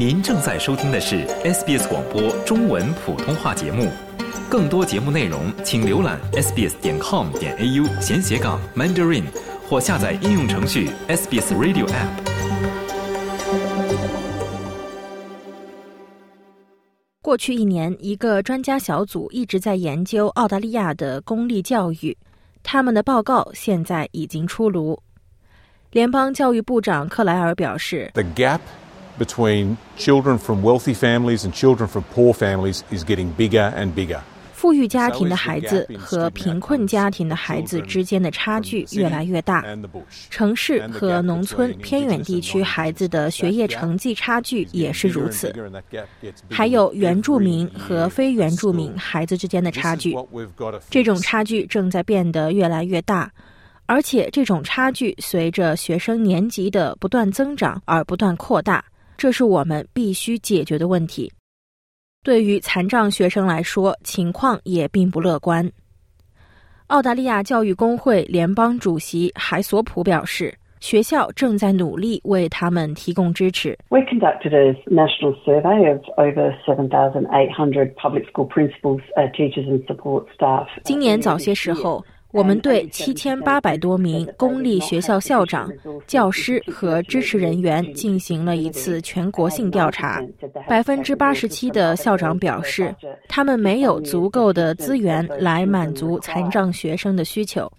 您正在收听的是 SBS 广播中文普通话节目。更多节目内容，请浏览 sbs 点 com 点 au 闲斜杠 mandarin，或下载应用程序 SBS Radio App。过去一年，一个专家小组一直在研究澳大利亚的公立教育，他们的报告现在已经出炉。联邦教育部长克莱尔表示：“The gap between children from wealthy families and children from poor families is getting bigger and bigger.” 富裕家庭的孩子和贫困家庭的孩子之间的差距越来越大，城市和农村偏远地区孩子的学业成绩差距也是如此。还有原住民和非原住民孩子之间的差距，这种差距正在变得越来越大，而且这种差距随着学生年级的不断增长而不断扩大，这是我们必须解决的问题。对于残障学生来说，情况也并不乐观。澳大利亚教育工会联邦主席海索普表示，学校正在努力为他们提供支持。We conducted a national survey of over 7,800 public school principals, teachers, and support staff. 今年早些时候。我们对七千八百多名公立学校校长、教师和支持人员进行了一次全国性调查。百分之八十七的校长表示，他们没有足够的资源来满足残障学生的需求。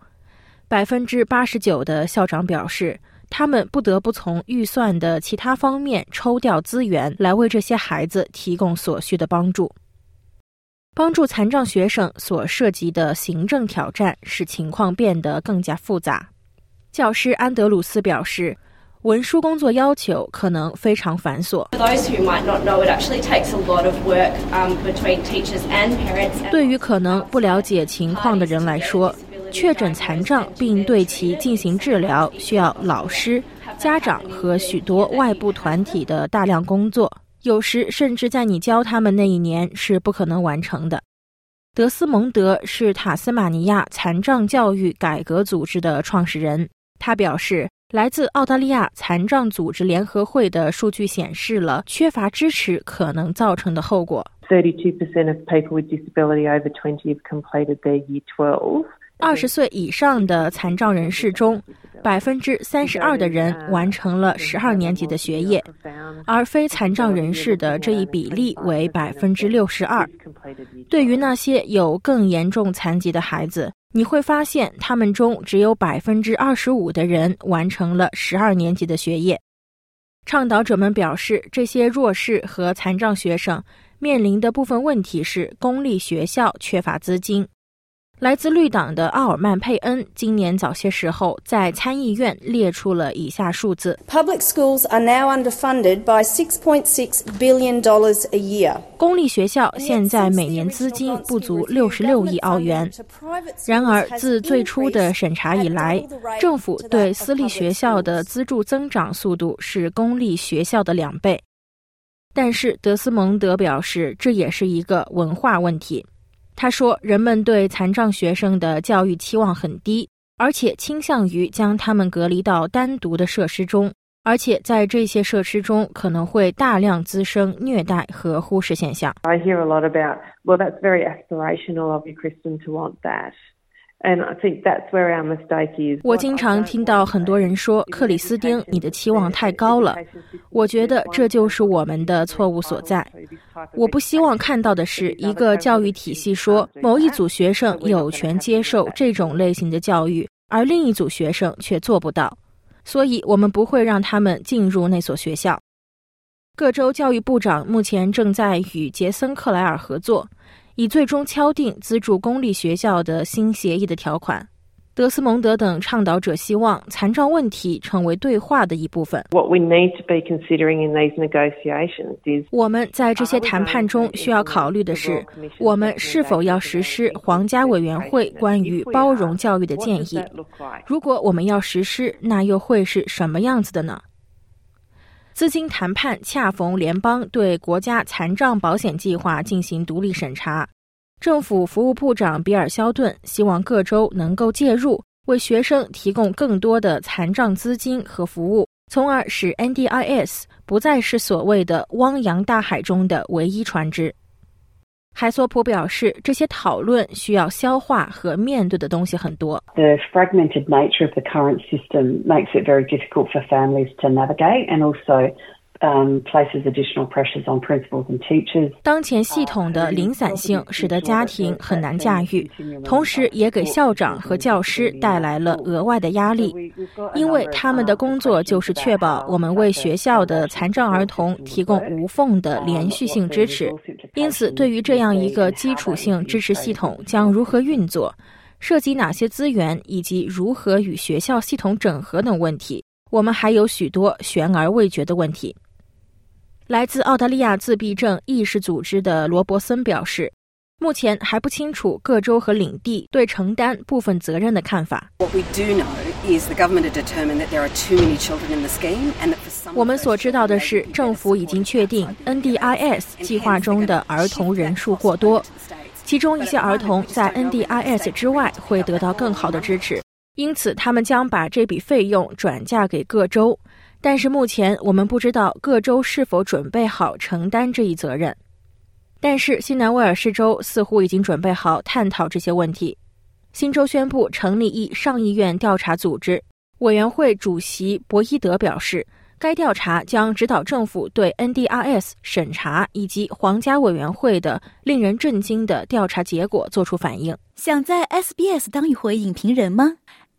百分之八十九的校长表示，他们不得不从预算的其他方面抽调资源来为这些孩子提供所需的帮助。帮助残障学生所涉及的行政挑战使情况变得更加复杂。教师安德鲁斯表示，文书工作要求可能非常繁琐。对于可能不了解情况的人来说，确诊残障并对其进行治疗需要老师、家长和许多外部团体的大量工作。有时甚至在你教他们那一年是不可能完成的。德斯蒙德是塔斯马尼亚残障教育改革组织的创始人。他表示，来自澳大利亚残障组织联合会的数据显示了缺乏支持可能造成的后果。Thirty-two percent of people with disability over twenty have completed their year twelve. 二十岁以上的残障人士中，百分之三十二的人完成了十二年级的学业，而非残障人士的这一比例为百分之六十二。对于那些有更严重残疾的孩子，你会发现他们中只有百分之二十五的人完成了十二年级的学业。倡导者们表示，这些弱势和残障学生面临的部分问题是公立学校缺乏资金。来自绿党的奥尔曼佩恩今年早些时候在参议院列出了以下数字：Public schools are now underfunded by six point six billion dollars a year。公立学校现在每年资金不足六十六亿澳元。然而，自最初的审查以来，政府对私立学校的资助增长速度是公立学校的两倍。但是，德斯蒙德表示，这也是一个文化问题。他说：“人们对残障学生的教育期望很低，而且倾向于将他们隔离到单独的设施中，而且在这些设施中可能会大量滋生虐待和忽视现象。” I hear a lot about, well, that's very aspirational of you, Kristen, to want that. 我经常听到很多人说：“克里斯汀，你的期望太高了。”我觉得这就是我们的错误所在。我不希望看到的是一个教育体系说某一组学生有权接受这种类型的教育，而另一组学生却做不到。所以，我们不会让他们进入那所学校。各州教育部长目前正在与杰森·克莱尔合作。以最终敲定资助公立学校的新协议的条款。德斯蒙德等倡导者希望残障问题成为对话的一部分。我们在这些谈判中需要考虑的是，我们是否要实施皇家委员会关于包容教育的建议。如果我们要实施，那又会是什么样子的呢？资金谈判恰逢联邦对国家残障保险计划进行独立审查，政府服务部长比尔·肖顿希望各州能够介入，为学生提供更多的残障资金和服务，从而使 NDIS 不再是所谓的汪洋大海中的唯一船只。海索普表示，这些讨论需要消化和面对的东西很多。The fragmented nature of the current system makes it very difficult for families to navigate, and also. Um, places additional pressures on principals and teachers. 当前系统的零散性使得家庭很难驾驭，同时也给校长和教师带来了额外的压力，因为他们的工作就是确保我们为学校的残障儿童提供无缝的连续性支持。因此，对于这样一个基础性支持系统将如何运作、涉及哪些资源以及如何与学校系统整合等问题，我们还有许多悬而未决的问题。来自澳大利亚自闭症意识组织的罗伯森表示，目前还不清楚各州和领地对承担部分责任的看法。我们所知道的是，政府已经确定 NDIS 计划中的儿童人数过多，其中一些儿童在 NDIS 之外会得到更好的支持，因此他们将把这笔费用转嫁给各州。但是目前我们不知道各州是否准备好承担这一责任。但是新南威尔士州似乎已经准备好探讨这些问题。新州宣布成立一上议院调查组织，委员会主席博伊德表示，该调查将指导政府对 NDRS 审查以及皇家委员会的令人震惊的调查结果作出反应。想在 SBS 当一回影评人吗